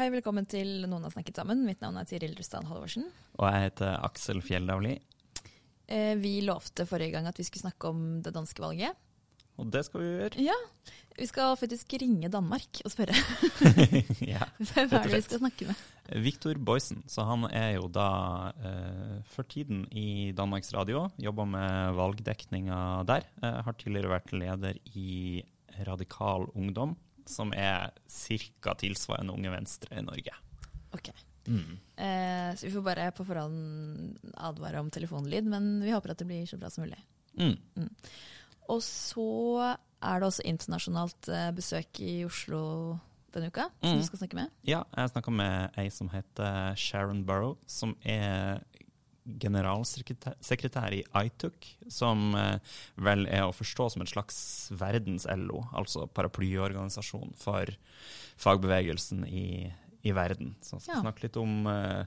Hei, velkommen til Noen har snakket sammen. Mitt navn er Tiril Rustan Halvorsen. Og jeg heter Aksel Fjelldavli. Eh, Vi lovte forrige gang at vi skulle snakke om det danske valget. Og det skal vi gjøre. Ja, vi skal faktisk ringe Danmark og spørre ja. hvem er det vi skal snakke med. Victor Boysen, så han er jo da eh, for tiden i Danmarks Radio. Jobber med valgdekninga der. Eh, har tidligere vært leder i Radikal Ungdom, som er ca. tilsvarende Unge Venstre i Norge. Ok. Eh, så vi får bare på forhånd advare om telefonlyd, men vi håper at det blir så bra som mulig. Mm. Og så er det også internasjonalt eh, besøk i Oslo denne uka, som Mm. du skal snakke med. Ja, jeg snakka med ei som heter Sharon Burrow, som er generalsekretær sekretær i ITUC, som eh, vel er å forstå som et slags verdens-LO, altså paraplyorganisasjon for fagbevegelsen i, i verden. Så vi skal Ja. snakke litt om eh,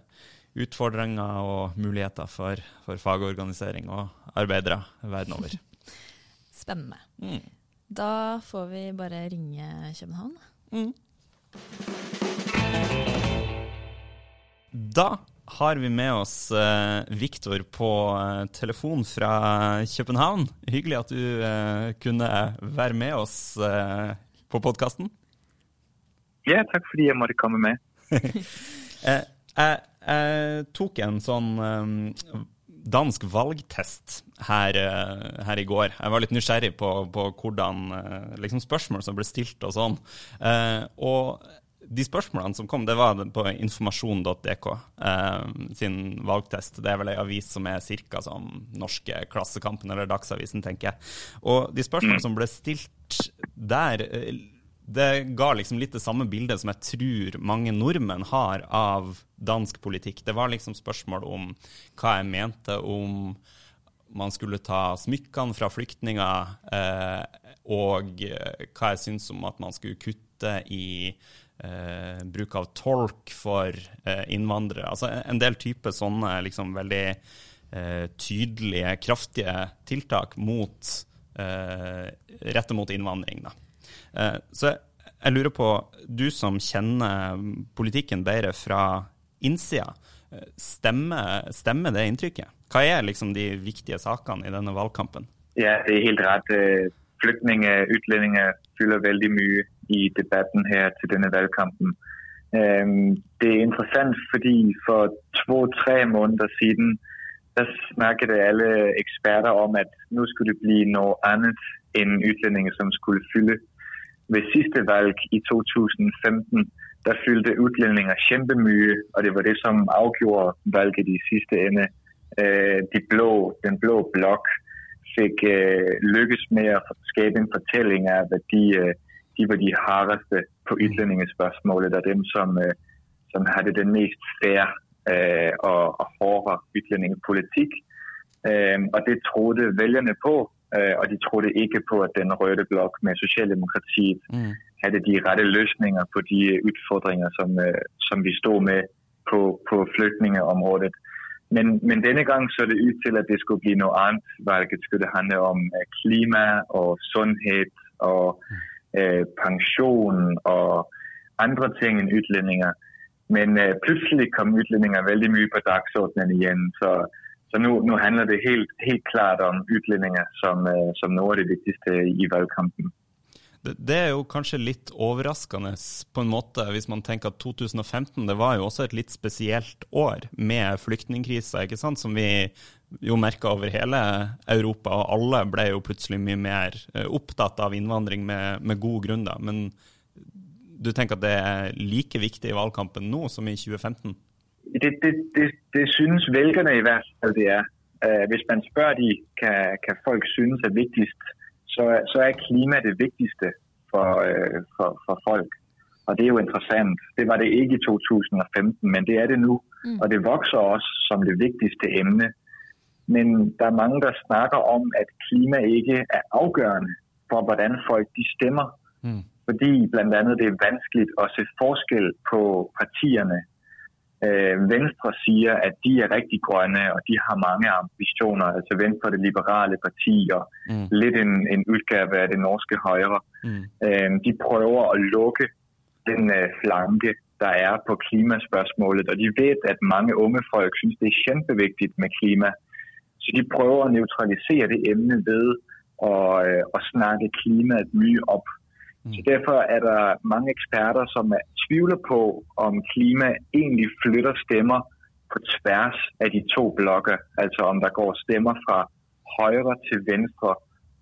utfordringer og muligheter for, for fagorganisering og arbeidere verden over. Spennende. Mm. Da får vi bare ringe København. Mm. Da har vi med oss eh, Viktor på eh, telefon fra København. Hyggelig at du eh, kunne være med oss på podkasten. Ja, takk fordi jeg måtte komme med. Jeg, tok en sånn eh, dansk valgtest her, her i går. Jeg var litt nysgjerrig på, på hvordan liksom spørsmål som ble stilt og sånn. Eh, og de spørsmålene som kom, det var på informasjon.dk eh, sin valgtest. Det er vel ei avis som er ca. som norske Klassekampen eller Dagsavisen, tenker jeg. Og de spørsmålene som ble stilt der, eh, det ga liksom litt det samme bildet som jeg tror mange nordmenn har av dansk politikk. Det var liksom spørsmål om hva jeg mente om man skulle ta smykkene fra flyktninger, eh, og hva jeg syns om at man skulle kutte i eh, bruk av tolk for eh, innvandrere. Altså en, del typer sånne liksom veldig eh, tydelige, kraftige tiltak mot eh, rette mot innvandring. Da. Eh, så jeg, jeg lurer på, du som kjenner politikken bedre fra innsida, eh, stemmer, stemmer det inntrykket? Hva er liksom de viktige sakene i denne valgkampen? Ja, det er helt rett. Eh, Øh, Flygtninge, utlendinger fylder vældig mye i debatten her til denne valgkampen. Øhm, Det er interessant, fordi for to-tre måneder siden der snakkede alle eksperter om, at nu skulle det blive noget andet end udlændinge, som skulle fylde. Ved sidste valg i 2015, der fyldte udlændinger kæmpemye, og det var det, som afgjorde valget i sidste ende. Øh, De blå, den blå blok fik øh, lykkes med at skabe en fortælling af, at de, øh, de var de hardeste på udlændingespørgsmålet, og dem, som, øh, som havde den mest fair øh, og, og hårde udlændingepolitik. Øh, og det troede vælgerne på, øh, og de troede ikke på, at den røde blok med Socialdemokratiet Mm. havde de rette løsninger på de udfordringer, som, øh, som vi stod med på, på flygtningeområdet. Men, men denne gang så det ud til, at det skulle blive noget andet. hvilket skulle handle om øh, klima og sundhed og øh, pension og andre ting end udlændinger. Men øh, pludselig kom udlændinger vældig mye på dagsordenen igen, så, så nu, nu handler det helt, helt klart om udlændinger som, øh, som noget af det vigtigste i valgkampen. Det, er jo kanskje litt overraskende på en måte, hvis man tenker at 2015 det var jo også et litt spesielt år med flyktningkrisa, sant, som vi jo merka over hele Europa, og alle ble jo plutselig mye mer eh, opptatt av innvandring med, med god grunn. da, Men du tenker at det er like viktig i valgkampen nå som i 2015? Det, det, det, det synes velgerne i hvert fall det er. Øh, hvis man spør de, kan, kan folk synes er viktigst så, så er klima det vigtigste for, øh, for, for folk. Og det er jo interessant. Det var det ikke i 2015, men det er det nu. Mm. Og det vokser også som det vigtigste emne. Men der er mange, der snakker om, at klima ikke er afgørende for, hvordan folk de stemmer. Mm. Fordi blandt andet det er vanskeligt at se forskel på partierne. Øh, Venstre siger, at de er rigtig grønne, og de har mange ambitioner. Altså Venstre, det liberale parti, og mm. lidt en, en udgave af det norske højre. Mm. Øh, de prøver at lukke den øh, flanke, der er på klimaspørgsmålet, og de ved, at mange unge folk synes, det er kæmpevigtigt med klima. Så de prøver at neutralisere det emne ved at, øh, at snakke klimaet mye op. Mm. Så derfor er der mange eksperter, som er tvivler på, om klima egentlig flytter stemmer på tværs af de to blokke. Altså om der går stemmer fra højre til venstre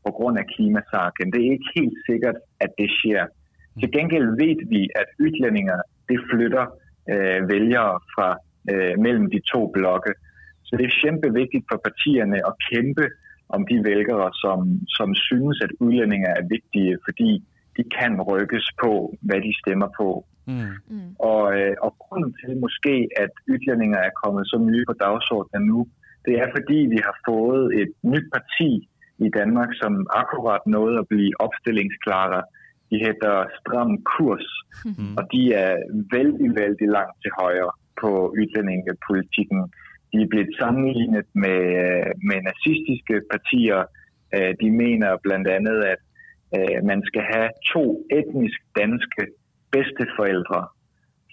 på grund af klimasaken. Det er ikke helt sikkert, at det sker. Til gengæld ved vi, at udlændinger det flytter øh, vælgere fra øh, mellem de to blokke. Så det er kæmpe vigtigt for partierne at kæmpe om de vælgere, som, som synes, at udlændinge er vigtige, fordi de kan rykkes på, hvad de stemmer på. Mm. mm. Og, øh, og grunden til måske, at udlændinger er kommet så mye på dagsordenen nu, det er fordi, vi har fået et nyt parti i Danmark, som akkurat nåede at blive opstillingsklare de hedder Stram Kurs, mm. og de er vældig, vældig langt til højre på udlændingepolitikken. De er blevet sammenlignet med, med nazistiske partier. Øh, de mener blandt andet, at øh, man skal have to etnisk danske bedsteforældre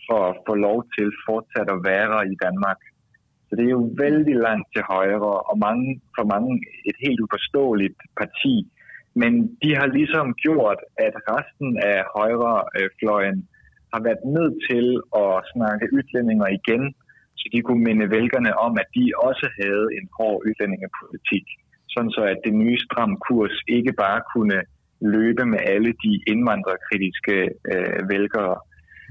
for at få lov til fortsat at være i Danmark. Så det er jo vældig langt til højre, og mange, for mange et helt uforståeligt parti, men de har ligesom gjort, at resten af højrefløjen har været nødt til at snakke udlændinger igen, så de kunne minde vælgerne om, at de også havde en hård ytlændingepolitik. Sådan så at det nye stram kurs ikke bare kunne løbe med alle de indvandrerkritiske øh, vælgere.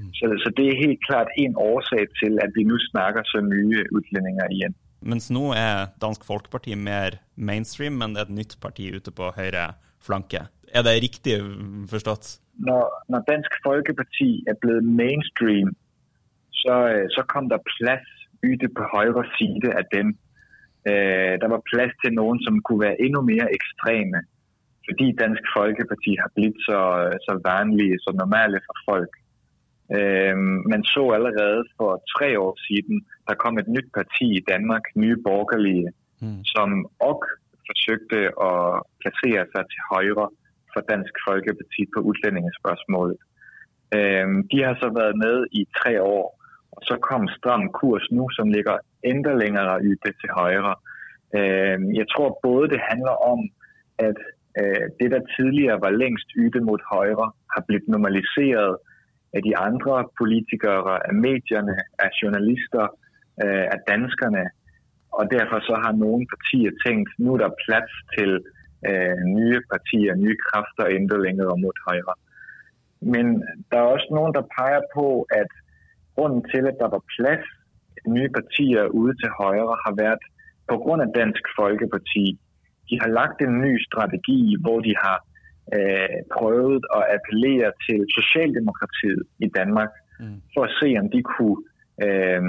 Mm. Så, så det er helt klart en årsag til, at vi nu snakker så nye udlændinger igen. Mens nå er Dansk Folkeparti mer mainstream, men det er et nytt parti ute på høyre flanke. Er det riktig forstått? Når, når Dansk Folkeparti er blevet mainstream, så, øh, så kom der plads ute på højre side af dem. Øh, der var plads til nogen, som kunne være endnu mere ekstreme, fordi Dansk Folkeparti har blivet så, så vanlige, så normale for folk. Øh, man så allerede for tre år siden, der kom et nyt parti i Danmark, Nye Borgerlige, mm. som også forsøgte at placere sig til højre for Dansk Folkeparti på udlændingespørgsmålet. Øhm, de har så været med i tre år, og så kom stram kurs nu, som ligger endda længere yde til højre. Øhm, jeg tror både det handler om, at øh, det, der tidligere var længst ydet mod højre, har blivet normaliseret af de andre politikere, af medierne, af journalister, øh, af danskerne, og derfor så har nogle partier tænkt, nu er der plads til øh, nye partier, nye kræfter intet længere mod højre. Men der er også nogen, der peger på, at grunden til, at der var plads nye partier ude til højre, har været på grund af Dansk Folkeparti. De har lagt en ny strategi, hvor de har øh, prøvet at appellere til Socialdemokratiet i Danmark, mm. for at se, om de kunne øh,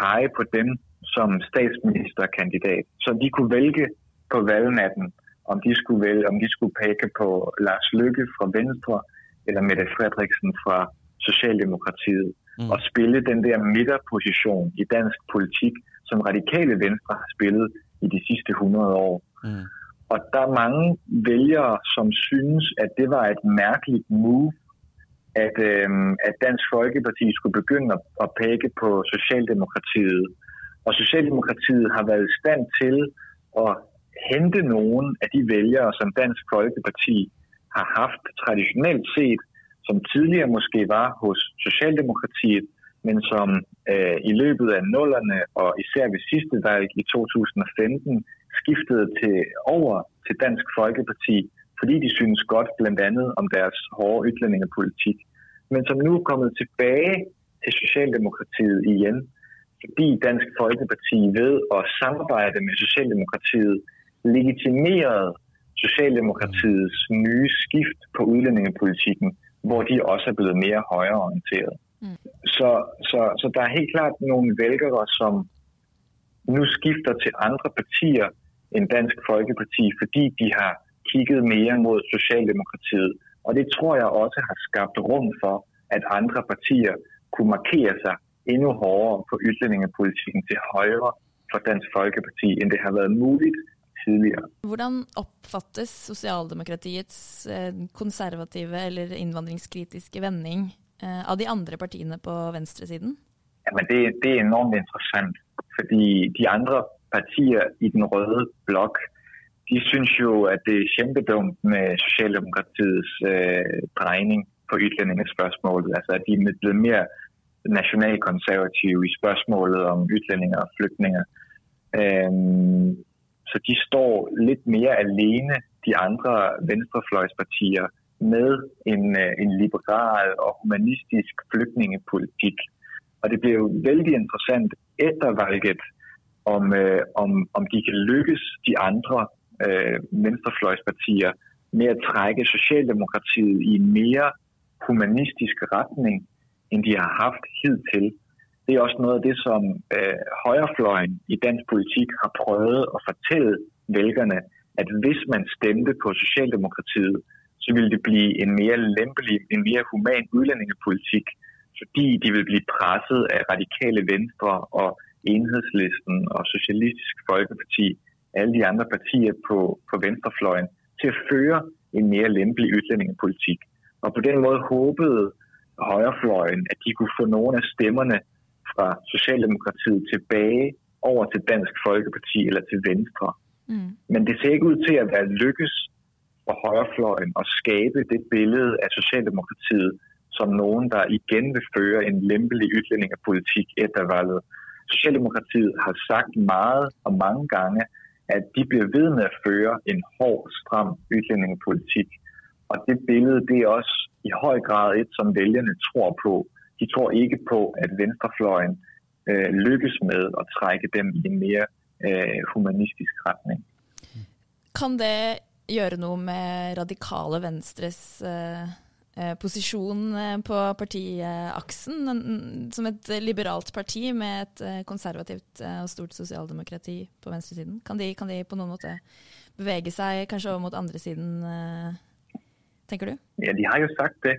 pege på dem som statsministerkandidat. Så de kunne vælge på valgnatten, om de skulle vælge, om de skulle pege på Lars Løkke fra Venstre eller Mette Frederiksen fra Socialdemokratiet mm. og spille den der midterposition i dansk politik, som radikale Venstre har spillet i de sidste 100 år. Mm. Og der er mange vælgere, som synes, at det var et mærkeligt move, at, øh, at Dansk Folkeparti skulle begynde at, at pege på Socialdemokratiet og Socialdemokratiet har været i stand til at hente nogle af de vælgere, som Dansk Folkeparti har haft traditionelt set, som tidligere måske var hos Socialdemokratiet, men som øh, i løbet af nullerne og især ved sidste valg i 2015 skiftede til over til Dansk Folkeparti, fordi de synes godt blandt andet om deres hårde ytlændingepolitik, men som nu er kommet tilbage til Socialdemokratiet igen, fordi Dansk Folkeparti ved at samarbejde med Socialdemokratiet legitimerede Socialdemokratiets nye skift på udlændingepolitikken, hvor de også er blevet mere højreorienteret. Mm. Så, så, så der er helt klart nogle vælgere, som nu skifter til andre partier end Dansk Folkeparti, fordi de har kigget mere mod Socialdemokratiet. Og det tror jeg også har skabt rum for, at andre partier kunne markere sig endnu hårdere på udlændingepolitikken til højre for Dansk Folkeparti, end det har været muligt tidligere. Hvordan opfattes Socialdemokratiets eh, konservative eller innvandringskritiske vending eh, av de andre partiene på venstresiden? Jamen det, det er enormt interessant, fordi de andre partier i den røde blok, de synes jo, at det er kæmpedumt med Socialdemokratiets øh, drejning på udlændingespørgsmålet. Altså at de er blevet mere nationalkonservative i spørgsmålet om udlændinge og flygtninge. Øhm, så de står lidt mere alene, de andre venstrefløjspartier, med en, øh, en liberal og humanistisk flygtningepolitik. Og det bliver jo vældig interessant efter valget, om, øh, om, om de kan lykkes de andre øh, venstrefløjspartier med at trække Socialdemokratiet i en mere humanistisk retning, end de har haft hidtil. Det er også noget af det, som øh, højrefløjen i dansk politik har prøvet at fortælle vælgerne, at hvis man stemte på Socialdemokratiet, så ville det blive en mere lempelig, en mere human udlændingepolitik, fordi de vil blive presset af radikale venstre og enhedslisten og Socialistisk Folkeparti, alle de andre partier på, på venstrefløjen, til at føre en mere lempelig udlændingepolitik. Og på den måde håbede højrefløjen, at de kunne få nogle af stemmerne fra Socialdemokratiet tilbage over til Dansk Folkeparti eller til Venstre. Mm. Men det ser ikke ud til at være lykkes for højrefløjen at skabe det billede af Socialdemokratiet som nogen, der igen vil føre en lempelig udlændingepolitik efter valget. Socialdemokratiet har sagt meget og mange gange, at de bliver ved med at føre en hård, stram udlændingepolitik. Og det billede, det er også i høj grad et, som vælgerne tror på. De tror ikke på, at venstrefløjen øh, lykkes med at trække dem i en mere øh, humanistisk retning. Kan det gøre noget med radikale venstres øh, Eh, posisjon eh, på partiaksen? Som et liberalt parti med et eh, konservativt og stort sosialdemokrati på venstresiden. Kan de, kan de på noen måte bevege sig kanskje over mot andre siden? tenker du? Ja, de har jo sagt det,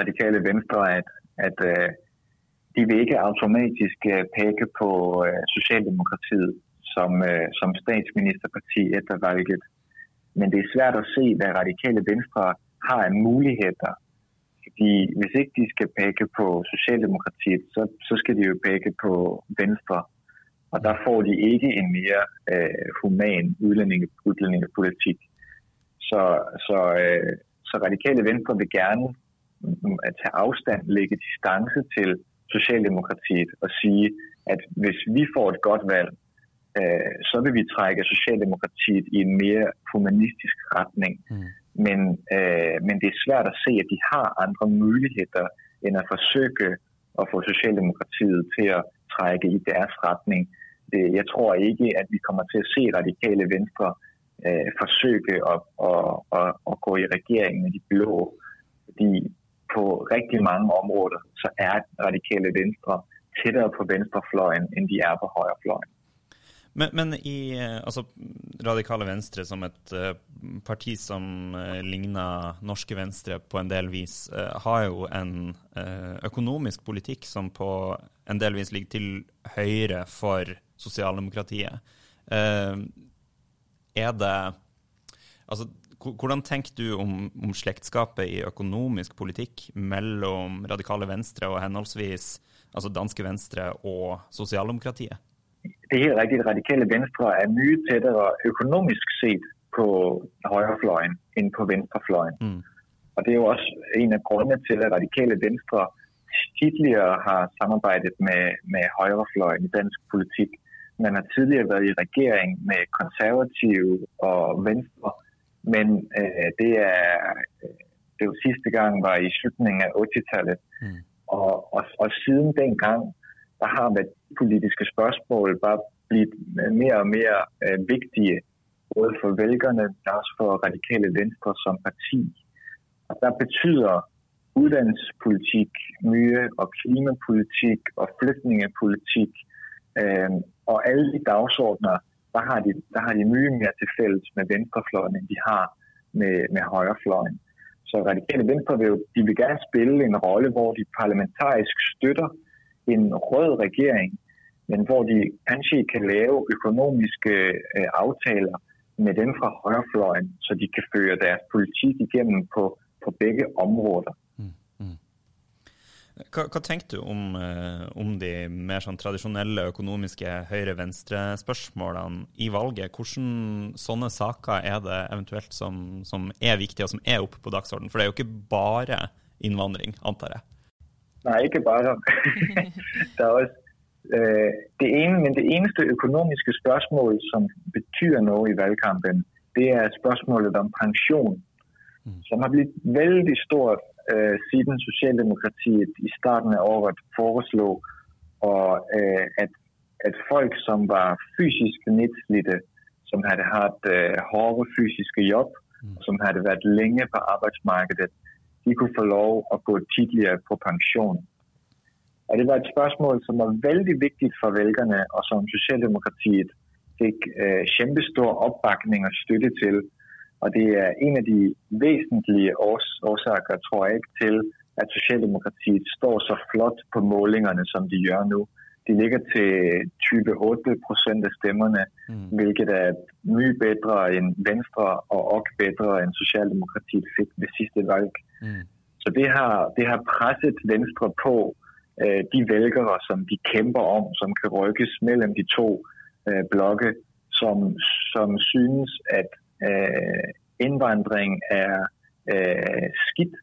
radikale venstre, at, at de vil ikke automatisk peke på uh, Socialdemokratiet som, som statsministerparti etter valget. Men det er svært at se, hvad radikale venstre har af muligheder de, hvis ikke de skal pege på Socialdemokratiet, så, så skal de jo pege på Venstre. Og der får de ikke en mere øh, human udlændinge, udlændingepolitik. Så, så øh, så radikale venstre vil gerne mm, at tage afstand, lægge distance til Socialdemokratiet og sige, at hvis vi får et godt valg, øh, så vil vi trække Socialdemokratiet i en mere humanistisk retning. Mm. Men, øh, men det er svært at se, at de har andre muligheder end at forsøge at få Socialdemokratiet til at trække i deres retning. Det, jeg tror ikke, at vi kommer til at se radikale venstre øh, forsøge at, at, at, at gå i regering med de blå. Fordi på rigtig mange områder, så er radikale venstre tættere på venstrefløjen, end de er på højrefløjen. Men, men i eh, altså, Radikale Venstre som et uh, parti som uh, ligner norske Venstre på en del vis, uh, har jo en økonomisk politikk som på en del vis ligger til høyre for sosialdemokratiet. Er det Altså, hvordan tenker du om, om slektskapet i økonomisk politikk mellom radikale venstre og henholdsvis altså danske venstre og sosialdemokratiet? Det er helt rigtigt. Radikale venstre er mye tættere økonomisk set på højrefløjen end på venstrefløjen. Mm. Og det er jo også en af grundene til, at radikale venstre tidligere har samarbejdet med, med højrefløjen i dansk politik. Man har tidligere været i regering med konservative og venstre, men øh, det er det er jo sidste gang var i slutningen af 80-tallet. Mm. Og, og, og siden dengang, der har politiske spørgsmål bare blivet mere og mere øh, vigtige både for vælgerne, men også for radikale venstre som parti. Og der betyder uddannelsespolitik mye, og klimapolitik og flygtningepolitik, øh, og alle de dagsordner, der har de, der har de mye mere til fælles med venstrefløjen, end de har med, med højrefløjen. Så radikale venstre vil jo, de vil gerne spille en rolle, hvor de parlamentarisk støtter en rød regering, men hvor de kanskje kan lave økonomiske øh, aftaler med dem fra højrefløjen, så de kan føre deres politik igennem på, på begge områder. Mm, mm. Hva, hva tenker du om, eh, om, de mer sånn tradisjonelle økonomiske høyre-venstre-spørsmålene i valget? Hvordan sånne saker er det eventuelt som, som, er viktige og som er oppe på dagsordenen? For det er jo ikke bare innvandring, antar jeg? Nei, ikke bare. det er også øh, det ene, men det eneste økonomiske spørsmål som betyr noe i valgkampen, det er spørsmålet om pensjon, mm. som har blitt veldig stort øh, siden Socialdemokratiet i starten af året foreslog, og, øh, at, at folk, som var fysisk nedslidte, som havde haft øh, hårde fysiske job, mm. som havde været længe på arbejdsmarkedet, de kunne få lov at gå tidligere på pension. Og det var et spørgsmål, som var vældig vigtigt for vælgerne, og som Socialdemokratiet fik øh, kæmpestor opbakning og støtte til. Og det er en af de væsentlige års- årsager, tror jeg ikke, til, at Socialdemokratiet står så flot på målingerne, som de gør nu. De ligger til 28 procent af stemmerne, mm. hvilket er mye bedre end Venstre og også bedre end Socialdemokratiet fik ved sidste valg. Mm. Så det har, det har presset Venstre på øh, de vælgere, som de kæmper om, som kan rykkes mellem de to øh, blokke, som, som synes, at øh, indvandring er øh, skidt,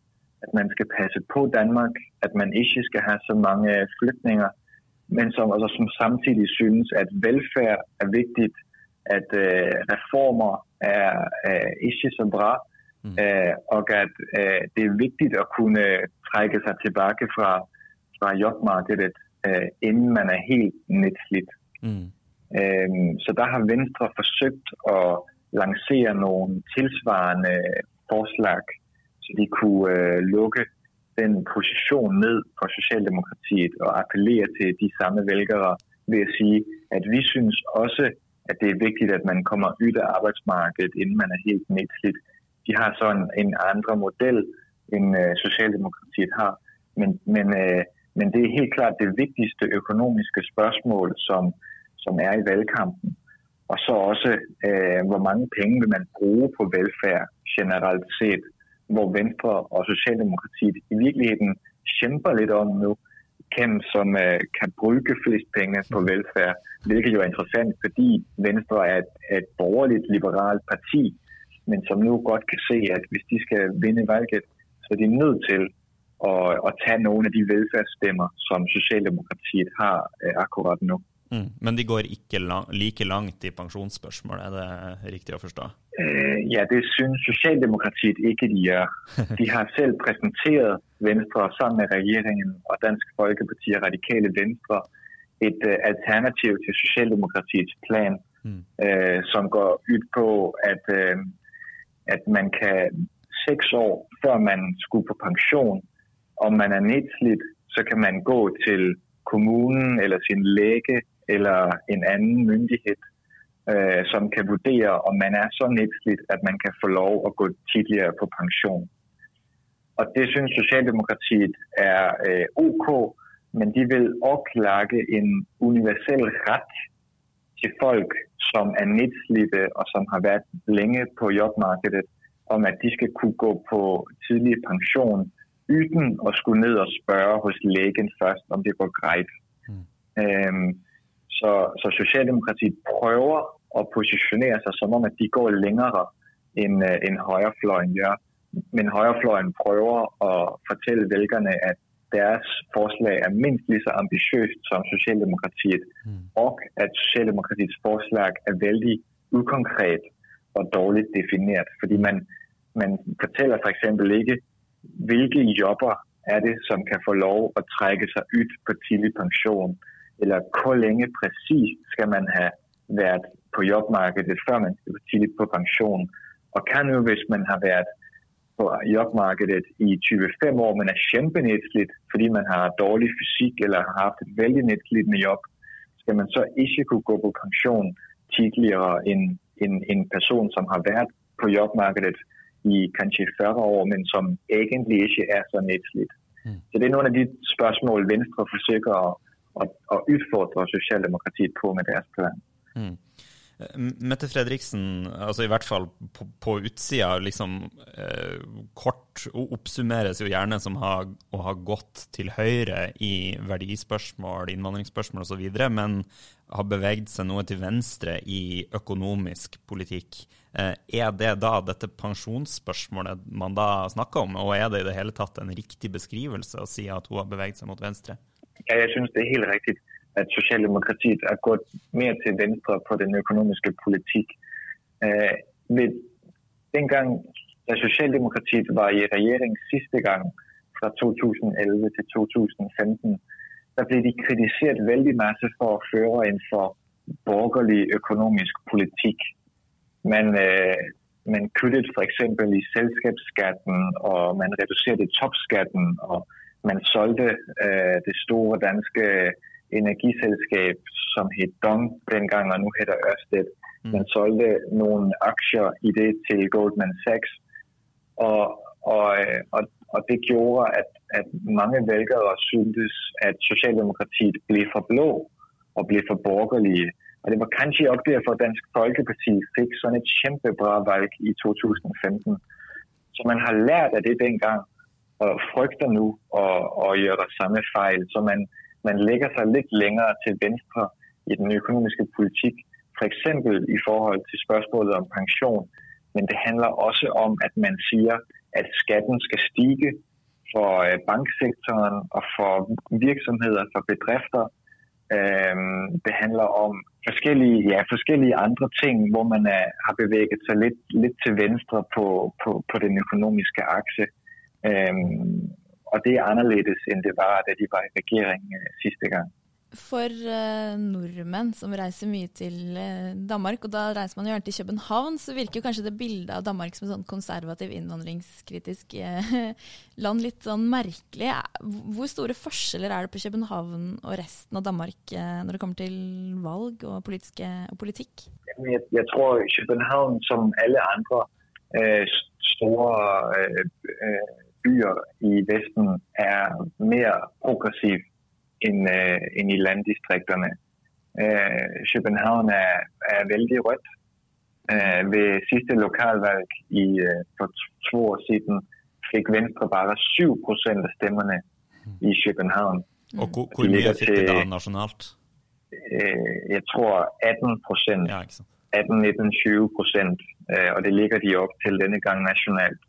at man skal passe på Danmark, at man ikke skal have så mange flygtninger, men som, altså, som samtidig synes, at velfærd er vigtigt, at øh, reformer er øh, ikke så bra, mm. øh, og at øh, det er vigtigt at kunne trække sig tilbage fra, fra jobmarkedet, øh, inden man er helt nedslidt. Mm. Øh, så der har Venstre forsøgt at lancere nogle tilsvarende forslag, så de kunne øh, lukke den position ned for Socialdemokratiet og appellere til de samme vælgere ved at sige, at vi synes også, at det er vigtigt, at man kommer ud af arbejdsmarkedet, inden man er helt nedslidt. De har så en, en andre model, end øh, Socialdemokratiet har. Men, men, øh, men det er helt klart det vigtigste økonomiske spørgsmål, som, som er i valgkampen og så også, øh, hvor mange penge vil man bruge på velfærd generelt set, hvor Venstre og Socialdemokratiet i virkeligheden kæmper lidt om nu, hvem som øh, kan bruge flest penge på velfærd, hvilket jo er interessant, fordi Venstre er et, et borgerligt liberalt parti, men som nu godt kan se, at hvis de skal vinde valget, så er de nødt til at, at tage nogle af de velfærdsstemmer, som Socialdemokratiet har øh, akkurat nu. Mm. Men de går ikke lang, like langt i pensjonsspørsmål, er det riktig å forstå? Uh, ja, det synes Socialdemokratiet ikke de gjør. De har selv præsenteret Venstre sammen med regeringen og Dansk Folkeparti og Radikale Venstre et uh, alternativ til Socialdemokratiets plan, mm. uh, som går ud på, at, uh, at man kan seks år før man skulle på pension, om man er nedslidt, så kan man gå til kommunen eller sin læge eller en anden myndighed, øh, som kan vurdere, om man er så nedslidt, at man kan få lov at gå tidligere på pension. Og det synes Socialdemokratiet er øh, ok, men de vil lage en universel ret til folk, som er nedslidte og som har været længe på jobmarkedet, om at de skal kunne gå på tidlig pension, uden at skulle ned og spørge hos lægen først, om det går greit. Mm. Øhm, så, så Socialdemokratiet prøver at positionere sig som om, at de går længere end, uh, end højrefløjen gør. Men højrefløjen prøver at fortælle vælgerne, at deres forslag er mindst lige så ambitiøst som Socialdemokratiet, mm. og at Socialdemokratiets forslag er vældig ukonkret og dårligt defineret. Fordi man, man fortæller for eksempel ikke, hvilke jobber er det, som kan få lov at trække sig ud på tidlig pension eller hvor længe præcis skal man have været på jobmarkedet, før man skal tidligt på pension. Og kan nu, hvis man har været på jobmarkedet i 25 år, men er kæmpe nedslidt, fordi man har dårlig fysik eller har haft et vældig nedslidende job, skal man så ikke kunne gå på pension tidligere end en, en person, som har været på jobmarkedet i kanskje 40 år, men som egentlig ikke er så nedslidt. Mm. Så det er nogle af de spørgsmål, Venstre forsøger at, og, og udfordre Socialdemokratiet på med deres plan. Mm. Eh, Mette Fredriksen, altså i hvert fall på, på utsida, liksom eh, kort oppsummeres jo gjerne som ha, å ha gått til høyre i verdispørsmål, innvandringsspørsmål osv., men har beveget seg noe til venstre i økonomisk politikk. Eh, er det da dette pensjonsspørsmålet man da snakker om, og er det i det hele tatt en riktig beskrivelse å si at hun har beveget seg mot venstre? Ja, jeg synes det er helt rigtigt, at Socialdemokratiet er gået mere til venstre på den økonomiske politik. Øh, ved dengang, da Socialdemokratiet var i regering sidste gang, fra 2011 til 2015, der blev de kritiseret vældig masse for at føre en for borgerlig økonomisk politik. Man, øh, man kyttede for eksempel i selskabsskatten, og man reducerede topskatten, og man solgte øh, det store danske energiselskab, som hed Dong dengang, og nu hedder Ørsted. Mm. Man solgte nogle aktier i det til Goldman Sachs, og, og, og, og det gjorde, at, at mange vælgere syntes, at Socialdemokratiet blev for blå og blev for borgerlige. Og det var kanskje også derfor, at Dansk Folkeparti fik sådan et kæmpe bra valg i 2015. Så man har lært af det dengang, og frygter nu og, og gør der samme fejl. Så man, man lægger sig lidt længere til venstre i den økonomiske politik, for eksempel i forhold til spørgsmålet om pension. Men det handler også om, at man siger, at skatten skal stige for øh, banksektoren og for virksomheder, for bedrifter. Øhm, det handler om forskellige, ja, forskellige andre ting, hvor man er, har bevæget sig lidt, lidt til venstre på, på, på den økonomiske akse. Øhm, og det er anderledes enn det var da de var i regjering øh, siste gang. For uh, nordmenn som reiser mye til uh, Danmark, og da reiser man jo gjerne til København, så virker jo kanskje det bildet av Danmark som et sånn konservativ, innvandringskritisk uh, land litt sånn merkelig. Hvor store forskjeller er det på København og resten av Danmark når det kommer til valg og, og politikk? Jeg, jeg, tror København, som alle andre store byer i Vesten er mere progressiv end, øh, end i landdistrikterne. Øh, København er, er vældig rødt. Øh, ved sidste lokalvalg i, øh, for to år siden fik Venstre bare 7 procent af stemmerne i København. Og hvor, hvor mye fikk de da nasjonalt? Øh, jeg tror 18 procent. Ja, 18, 19, 20 procent. Øh, og det ligger de op til denne gang nationalt.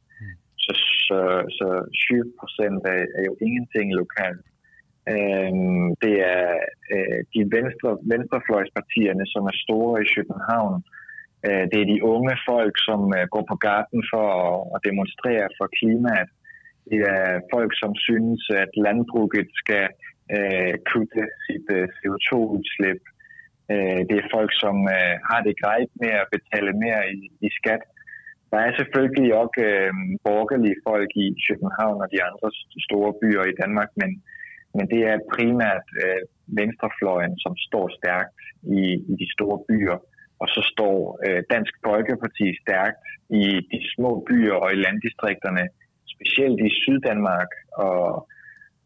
Så, så, så 20 procent er, er jo ingenting lokalt. Øhm, det er øh, de venstre, venstrefløjspartierne, som er store i København. Øh, det er de unge folk, som øh, går på gaden for at, at demonstrere for klimaet. Det er folk, som synes, at landbruget skal øh, kutte sit øh, CO2-udslip. Øh, det er folk, som øh, har det grejt med at betale mere i, i skat. Der er selvfølgelig også øh, borgerlige folk i København og de andre store byer i Danmark, men, men det er primært øh, venstrefløjen, som står stærkt i, i de store byer. Og så står øh, Dansk Folkeparti stærkt i de små byer og i landdistrikterne, specielt i Syddanmark og,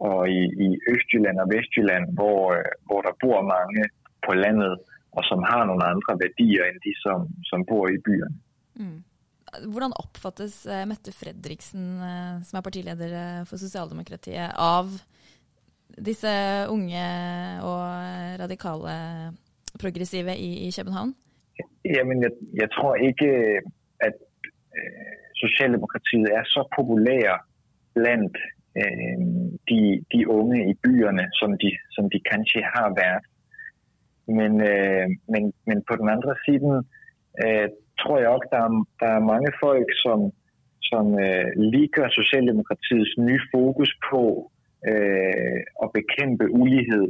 og i, i Østjylland og Vestjylland, hvor, øh, hvor der bor mange på landet, og som har nogle andre værdier end de, som, som bor i byerne. Mm. Hvordan oppfattes eh, Mette Fredriksen, eh, som er partileder eh, for sosialdemokratiet, av disse unge og radikale progressive i, i København? Jamen, jeg, jeg tror ikke at øh, Socialdemokratiet er så populære blandt øh, de, de unge i byerne, som de, som de kanskje har været. Men, øh, men, men på den andre siden øh, tror jeg også, der er, der er mange folk, som, som øh, liker Socialdemokratiets nye fokus på øh, at bekæmpe ulighed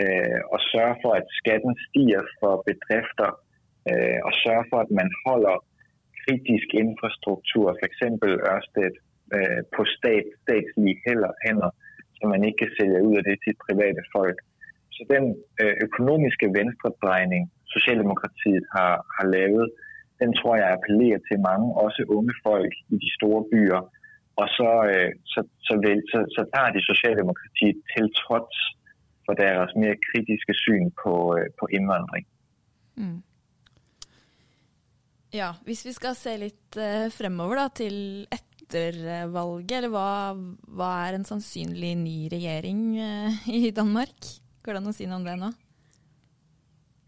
øh, og sørge for, at skatten stiger for bedrifter øh, og sørge for, at man holder kritisk infrastruktur, for eksempel Ørsted, øh, på stat, statslige hænder, hænder, så man ikke kan sælge ud af det til private folk. Så den øh, økonomiske venstredrejning, Socialdemokratiet har, har lavet, den tror jeg appellerer til mange, også unge folk i de store byer. Og så, øh, så, så, vel, så, så tager de Socialdemokratiet til trods for deres mere kritiske syn på, øh, på indvandring. Mm. Ja, hvis vi skal se litt uh, fremover da, til etter valget, eller hva, hva, er en sannsynlig ny regjering uh, i Danmark? Går det an å si noe om det nå?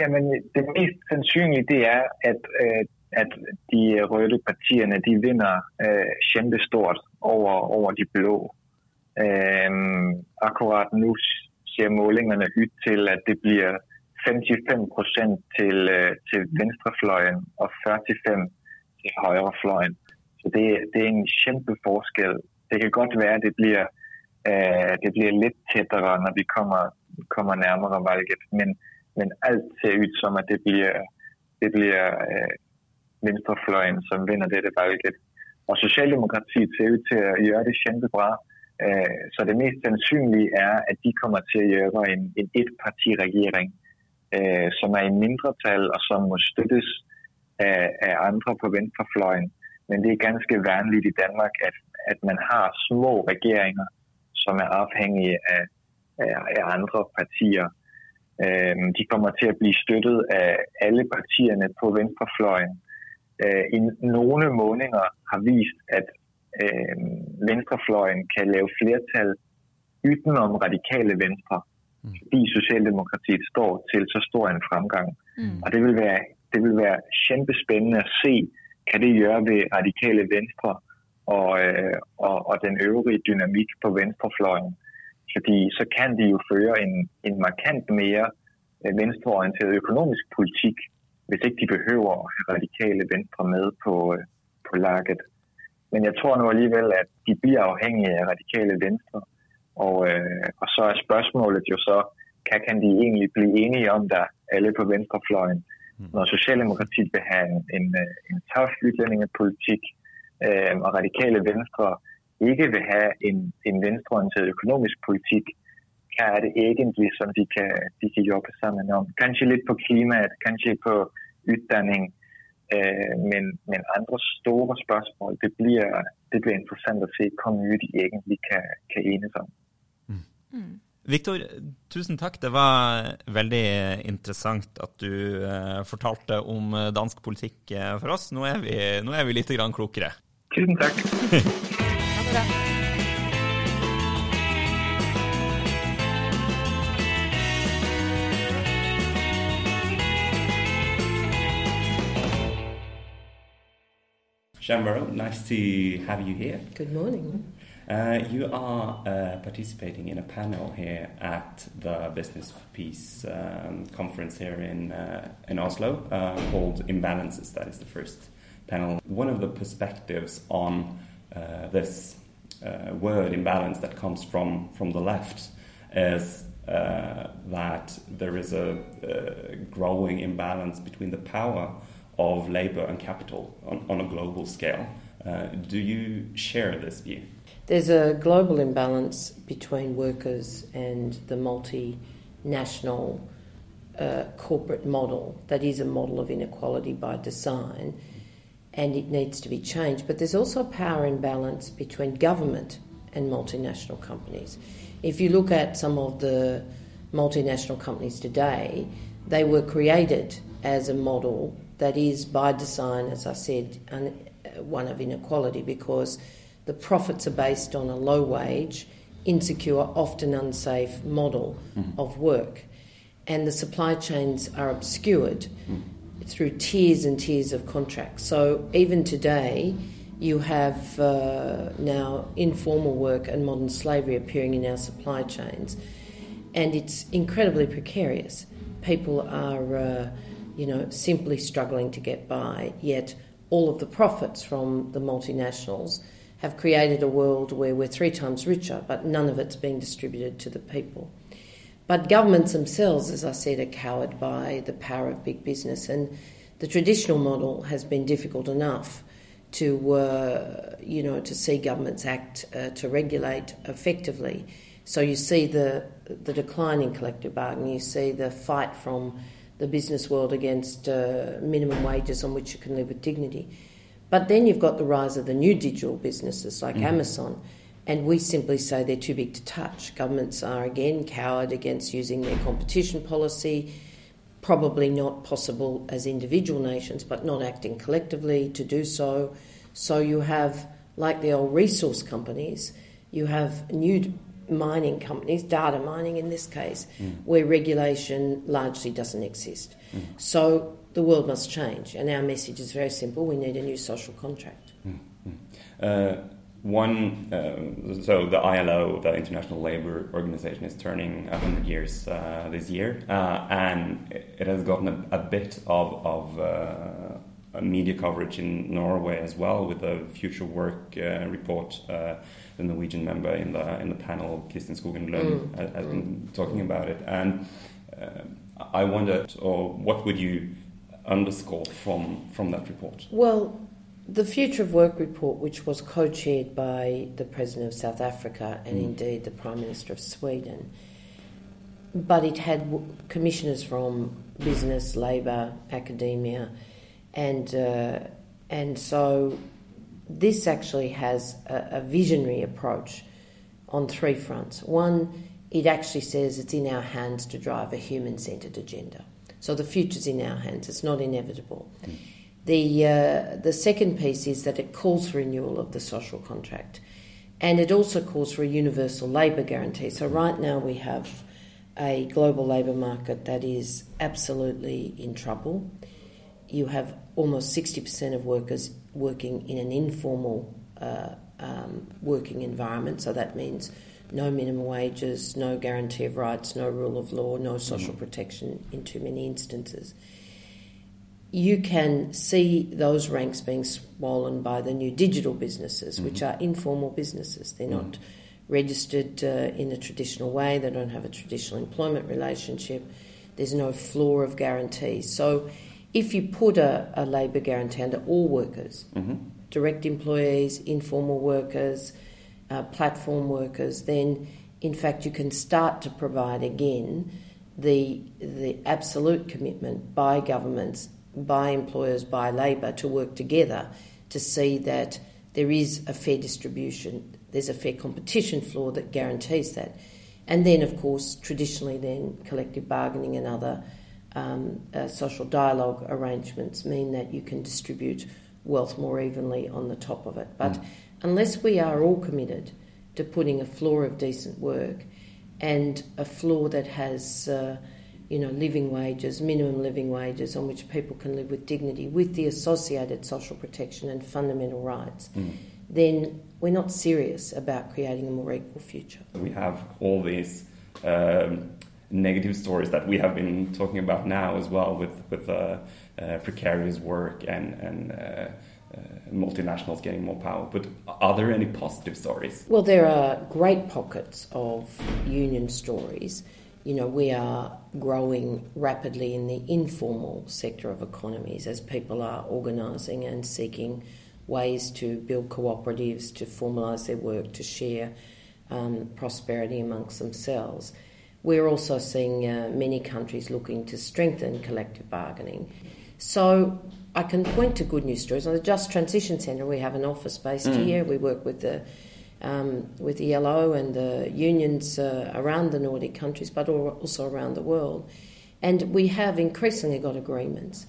Jamen, det mest sannsynlige det er at, uh, at de røde partierne, de vinner øh, kæmpe stort over, over de blå. Øh, akkurat nu ser målingerne ud til at det bliver 55 procent til, øh, til venstrefløjen og 45 til højrefløjen. Så det, det er en kæmpe forskel. Det kan godt være, at det bliver, øh, det bliver lidt tættere, når vi kommer, kommer nærmere valget, men, men alt ser ud som, at det bliver, det bliver øh, venstrefløjen, som vinder dette valget. Og Socialdemokratiet ser ud til at gøre det kæmpebra, øh, så det mest sandsynlige er, at de kommer til at gøre en, en etpartiregering øh, som er i mindretal og som må støttes af, af andre på venstrefløjen. Men det er ganske vanligt i Danmark, at, at man har små regeringer, som er afhængige af, af, af andre partier. Øh, de kommer til at blive støttet af alle partierne på venstrefløjen. Øh, I nogle måneder har vist, at øh, venstrefløjen kan lave flertal udenom radikale venstre mm. fordi Socialdemokratiet står til så stor en fremgang. Mm. Og det vil være, det vil være kæmpespændende at se, kan det gøre ved radikale venstre og, øh, og, og den øvrige dynamik på venstrefløjen. Fordi så kan de jo føre en, en markant mere øh, venstreorienteret økonomisk politik, hvis ikke de behøver at have radikale venstre med på, øh, på laget. Men jeg tror nu alligevel, at de bliver afhængige af radikale venstre, og, øh, og så er spørgsmålet jo så, kan, kan de egentlig blive enige om der, alle på venstrefløjen, mm. når Socialdemokratiet vil have en, en, øh, en tough udlændingepolitik, øh, og radikale venstre ikke vil have en, en venstreorienteret økonomisk politik, kan er det egentlig, som de kan, de kan jobbe sammen om. Kanskje lidt på klimaet, kanskje på uddannelse, øh, men, men andre store spørgsmål, det bliver, det bliver interessant at se, hvor mye de egentlig kan, kan enes om. Mm. Viktor, tusen takk. Det var veldig interessant at du eh, fortalte om dansk politikk eh, for oss. Nå er vi, nå er vi litt grann klokere. Tusen takk. Shambro, nice to have you here. Good morning. Uh, you are uh, participating in a panel here at the Business for Peace um, conference here in uh, in Oslo uh, called Imbalances. That is the first panel. One of the perspectives on uh, this uh, word imbalance that comes from from the left is that there is a, a, growing imbalance between the power of labor and capital on, on a global scale. do you share this view? There's a global imbalance between workers and the multinational uh, corporate model that is a model of inequality by design and it needs to be changed. But there's also a power imbalance between government and multinational companies. If you look at some of the multinational companies today, they were created as a model that is by design, as I said, one of inequality because the profits are based on a low wage, insecure, often unsafe model mm-hmm. of work. And the supply chains are obscured mm-hmm. through tiers and tiers of contracts. So even today, you have uh, now informal work and modern slavery appearing in our supply chains. And it's incredibly precarious. People are, uh, you know, simply struggling to get by, yet all of the profits from the multinationals have created a world where we're three times richer, but none of it's being distributed to the people. But governments themselves, as I said, are cowered by the power of big business. And The traditional model has been difficult enough to, uh, you know, to see governments act uh, to regulate effectively. So you see the the decline in collective bargaining. You see the fight from the business world against uh, minimum wages on which you can live with dignity. But then you've got the rise of the new digital businesses like mm. Amazon, and we simply say they're too big to touch. Governments are again cowed against using their competition policy probably not possible as individual nations, but not acting collectively to do so. So you have, like the old resource companies, you have new mining companies, data mining in this case, mm. where regulation largely doesn't exist. Mm. So the world must change, and our message is very simple we need a new social contract. Mm. Uh, one, uh, so the ILO, the International Labour Organization, is turning 100 years uh, this year, uh, and it has gotten a, a bit of, of uh, media coverage in Norway as well, with the Future Work uh, report. Uh, the Norwegian member in the in the panel, Kristin Skogen Lund, mm. has been talking about it, and I wondered, or what would you underscore from from that report? Well, the Future of Work report, which was co chaired by the President of South Africa and mm. indeed the Prime Minister of Sweden, but it had commissioners from business, labour, academia, and, uh, and so this actually has a, a visionary approach on three fronts. One, it actually says it's in our hands to drive a human centred agenda. So the future's in our hands, it's not inevitable. Mm. The, uh, the second piece is that it calls for renewal of the social contract and it also calls for a universal labour guarantee. So, right now, we have a global labour market that is absolutely in trouble. You have almost 60% of workers working in an informal uh, um, working environment, so that means no minimum wages, no guarantee of rights, no rule of law, no social mm. protection in too many instances you can see those ranks being swollen by the new digital businesses, mm-hmm. which are informal businesses. They're mm-hmm. not registered uh, in a traditional way, they don't have a traditional employment relationship, there's no floor of guarantees. So, if you put a, a labour guarantee under all workers, mm-hmm. direct employees, informal workers, uh, platform workers, then in fact you can start to provide again the the absolute commitment by governments by employers, by labour to work together to see that there is a fair distribution, there's a fair competition floor that guarantees that. And then, of course, traditionally, then collective bargaining and other um, uh, social dialogue arrangements mean that you can distribute wealth more evenly on the top of it. But mm. unless we are all committed to putting a floor of decent work and a floor that has uh, you know, living wages, minimum living wages on which people can live with dignity, with the associated social protection and fundamental rights, mm. then we're not serious about creating a more equal future. We have all these um, negative stories that we have been talking about now as well, with with uh, uh, precarious work and and. Uh, uh multinationals getting more power. But are there any positive stories? Well, there are great pockets of union stories you know, we are growing rapidly in the informal sector of economies as people are organising and seeking ways to build cooperatives, to formalise their work, to share um, prosperity amongst themselves. We're also seeing uh, many countries looking to strengthen collective bargaining. So I can point to good news stories. On the Just Transition Centre, we have an office based mm. here. We work with the um, with the ILO and the unions uh, around the Nordic countries, but also around the world. And we have increasingly got agreements.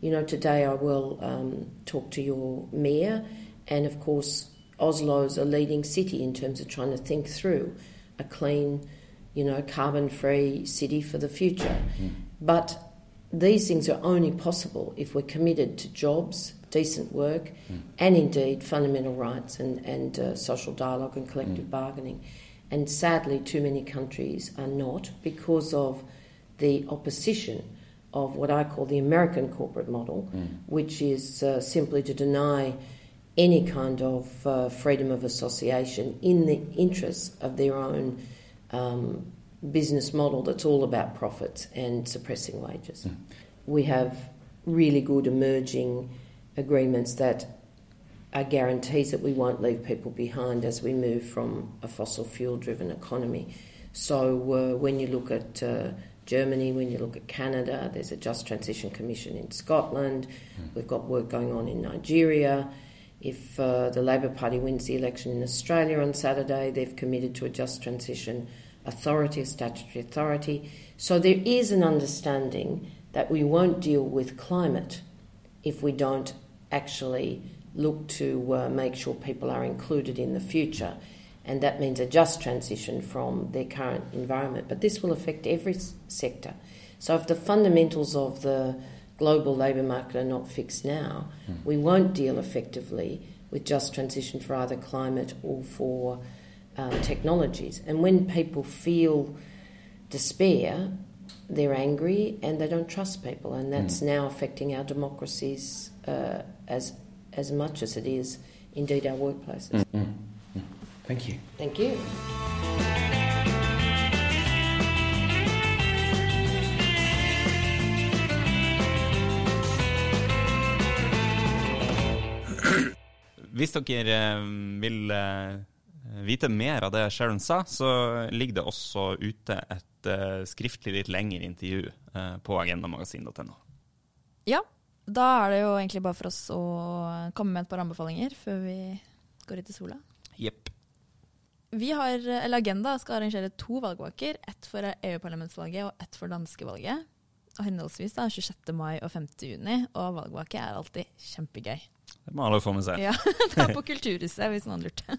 You know, today I will um, talk to your mayor, and of course, Oslo's a leading city in terms of trying to think through a clean, you know, carbon free city for the future. Mm. But these things are only possible if we're committed to jobs decent work, mm. and indeed fundamental rights and, and uh, social dialogue and collective mm. bargaining. And sadly, too many countries are not because of the opposition of what I call the American corporate model, mm. which is uh, simply to deny any kind of uh, freedom of association in the interests of their own um, business model that's all about profits and suppressing wages. Mm. We have really good emerging agreements that are guarantees that we won't leave people behind as we move from a fossil fuel driven economy. So uh, when you look at uh, Germany, when you look at Canada, there's a Just Transition Commission in Scotland. We've got work going on in Nigeria. If uh, the Labor Party wins the election in Australia on Saturday, they've committed to a Just Transition Authority, a statutory authority. So there is an understanding that we won't deal with climate if we don't actually look to uh, make sure people are included in the future. And that means a just transition from their current environment. But this will affect every s- sector. So if the fundamentals of the global labour market are not fixed now, we won't deal effectively with just transition for either climate or for um, technologies. And when people feel despair, they're angry and they don't trust people, and that's now affecting our democracies uh, as as much as it is indeed our workplaces. Thank you. Thank you. Hvis dere eh, vil eh, vite mer av det Sharon sa, så ligger det også ute et eh, skriftlig litt lengre intervju eh, på agendamagasin.no. Ja, da er det jo egentlig bare for oss å komme med et par anbefalinger før vi går ut i sola. Jepp. Vi har, eller Agenda skal arrangere to valgvaker. Ett for EU-parlamentsvalget og ett for danskevalget. Og Henholdsvis da 26. mai og 5. juni. Og valgvake er alltid kjempegøy. Det må alle få med seg. Ja, Det er på Kulturhuset, hvis noen lurte.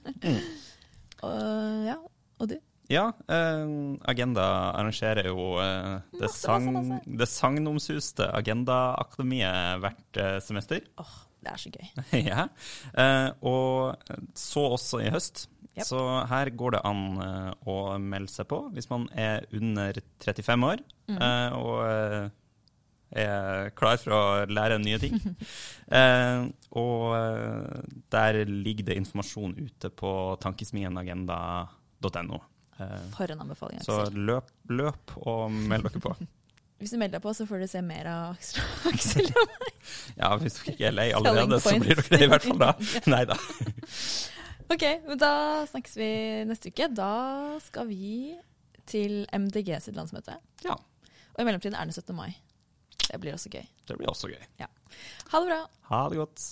Og, ja, og du? Ja, eh, Agenda arrangerer jo eh, det, Masse, sang, masse, masse. det sagnomsuste Agenda-akademiet hvert eh, semester. Åh, det er så gøy. ja. Eh, og så også i høst. Yep. Så her går det an eh, å melde seg på hvis man er under 35 år eh, og er klar for å lære nye ting. Eh, og eh, der ligger det informasjon ute på tankesmienagenda.no. Eh, For en anbefaling. så løp, løp og meld dere på. Hvis du melder deg på, så får du se mer av Aksel. Aksel og meg. Ja, hvis dere ikke er lei allerede, så blir dere det i hvert fall da. Nei da. Ok, men da snakkes vi neste uke. Da skal vi til MDG sitt landsmøte. Ja, Og i mellomtiden er det 17. mai. Det blir også gøy. det blir også gøy. Ha det bra. Ha det godt.